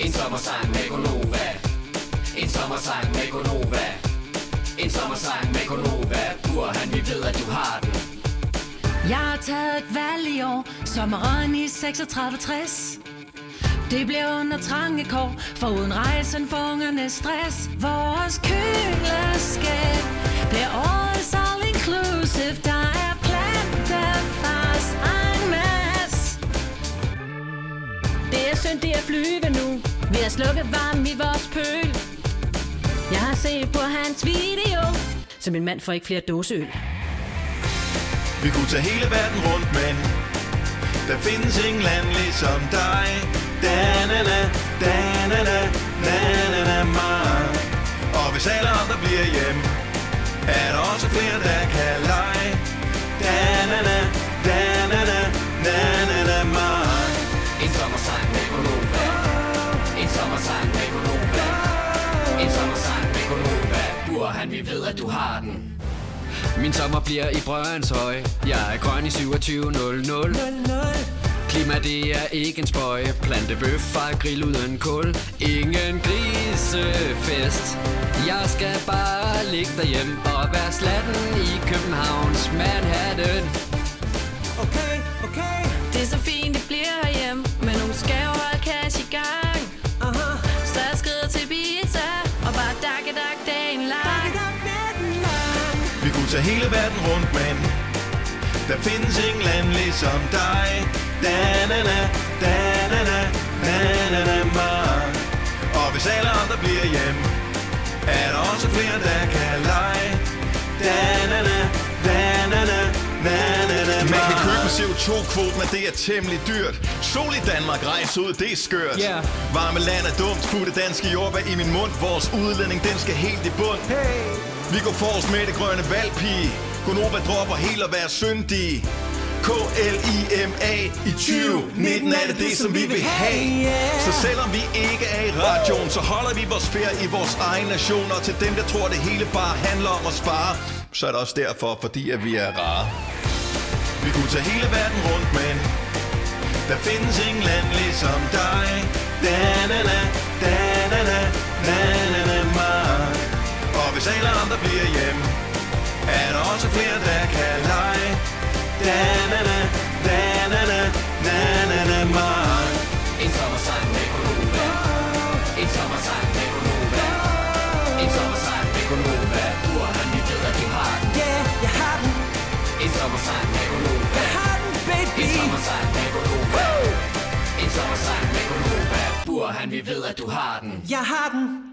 En sommersang med Gonova. En sommersang med Gonova. En sommersang med Gonova. Burhan, vi ved at du har den. Jeg har taget et valg i år, sommeren i 3660. Det bliver under trange kår, for uden rejsen for ungerne stress. Vores køleskab bliver årets synd, det er flyve nu. Vi har slukket varm i vores pøl. Jeg har set på hans video, så min mand får ikke flere dåseøl. Vi kunne tage hele verden rundt, men der findes ingen land ligesom dig. Da-na-na, da-na-na, na-na-na, mig. Og hvis alle andre bliver hjem, er der også flere, der kan Burhan, vi ved at du har den. Min sommer bliver i Brøndshøj Jeg er grøn i 2700 Klima det er ikke en spøj Plantebøf, far, grill uden kul. Ingen grisefest. Jeg skal bare ligge derhjemme Og være slatten i Københavns Manhattan. Okay, okay, Det er så fint, Tage hele verden rundt, men der findes ingen land ligesom dig. Da-na-na, da-na-na, na-na-na, mig. Og hvis alle andre bliver hjem, er der også flere, der kan lege. Da-na-na, da-na-na, na-na-na, Man kan købe en CO2-kvote, men det er temmelig dyrt. Sol i Danmark, rejse ud, det er skørt. Yeah. Varme land er dumt, putte danske jordbær i min mund. Vores udledning, den skal helt i bund. Hey, vi går forrest med det grønne valgpige Gonova dropper helt at være syndige K-L-I-M-A I 2019 er det det, som vi vil have. Så selvom vi ikke er i radioen Så holder vi vores ferie i vores egen nation Og til dem, der tror, det hele bare handler om at spare Så er det også derfor, fordi at vi er rare. Vi kunne tage hele verden rundt, men der findes ingen land ligesom dig. Og hvis alle andre bliver hjem. Er der også flere, der kan lege? Da-na-na, da-na-na, na-na-na, mig En sommersang med Gonova En sommersang med Gonova En sommersang med Gonova Burhan, vi ved at du har den. Yeah, jeg har den, En sommersang med Gonova jeg har den, baby. En sommersang med Gonova En sommersang med Gonova Burhan, vi ved at du har den. Jeg har den,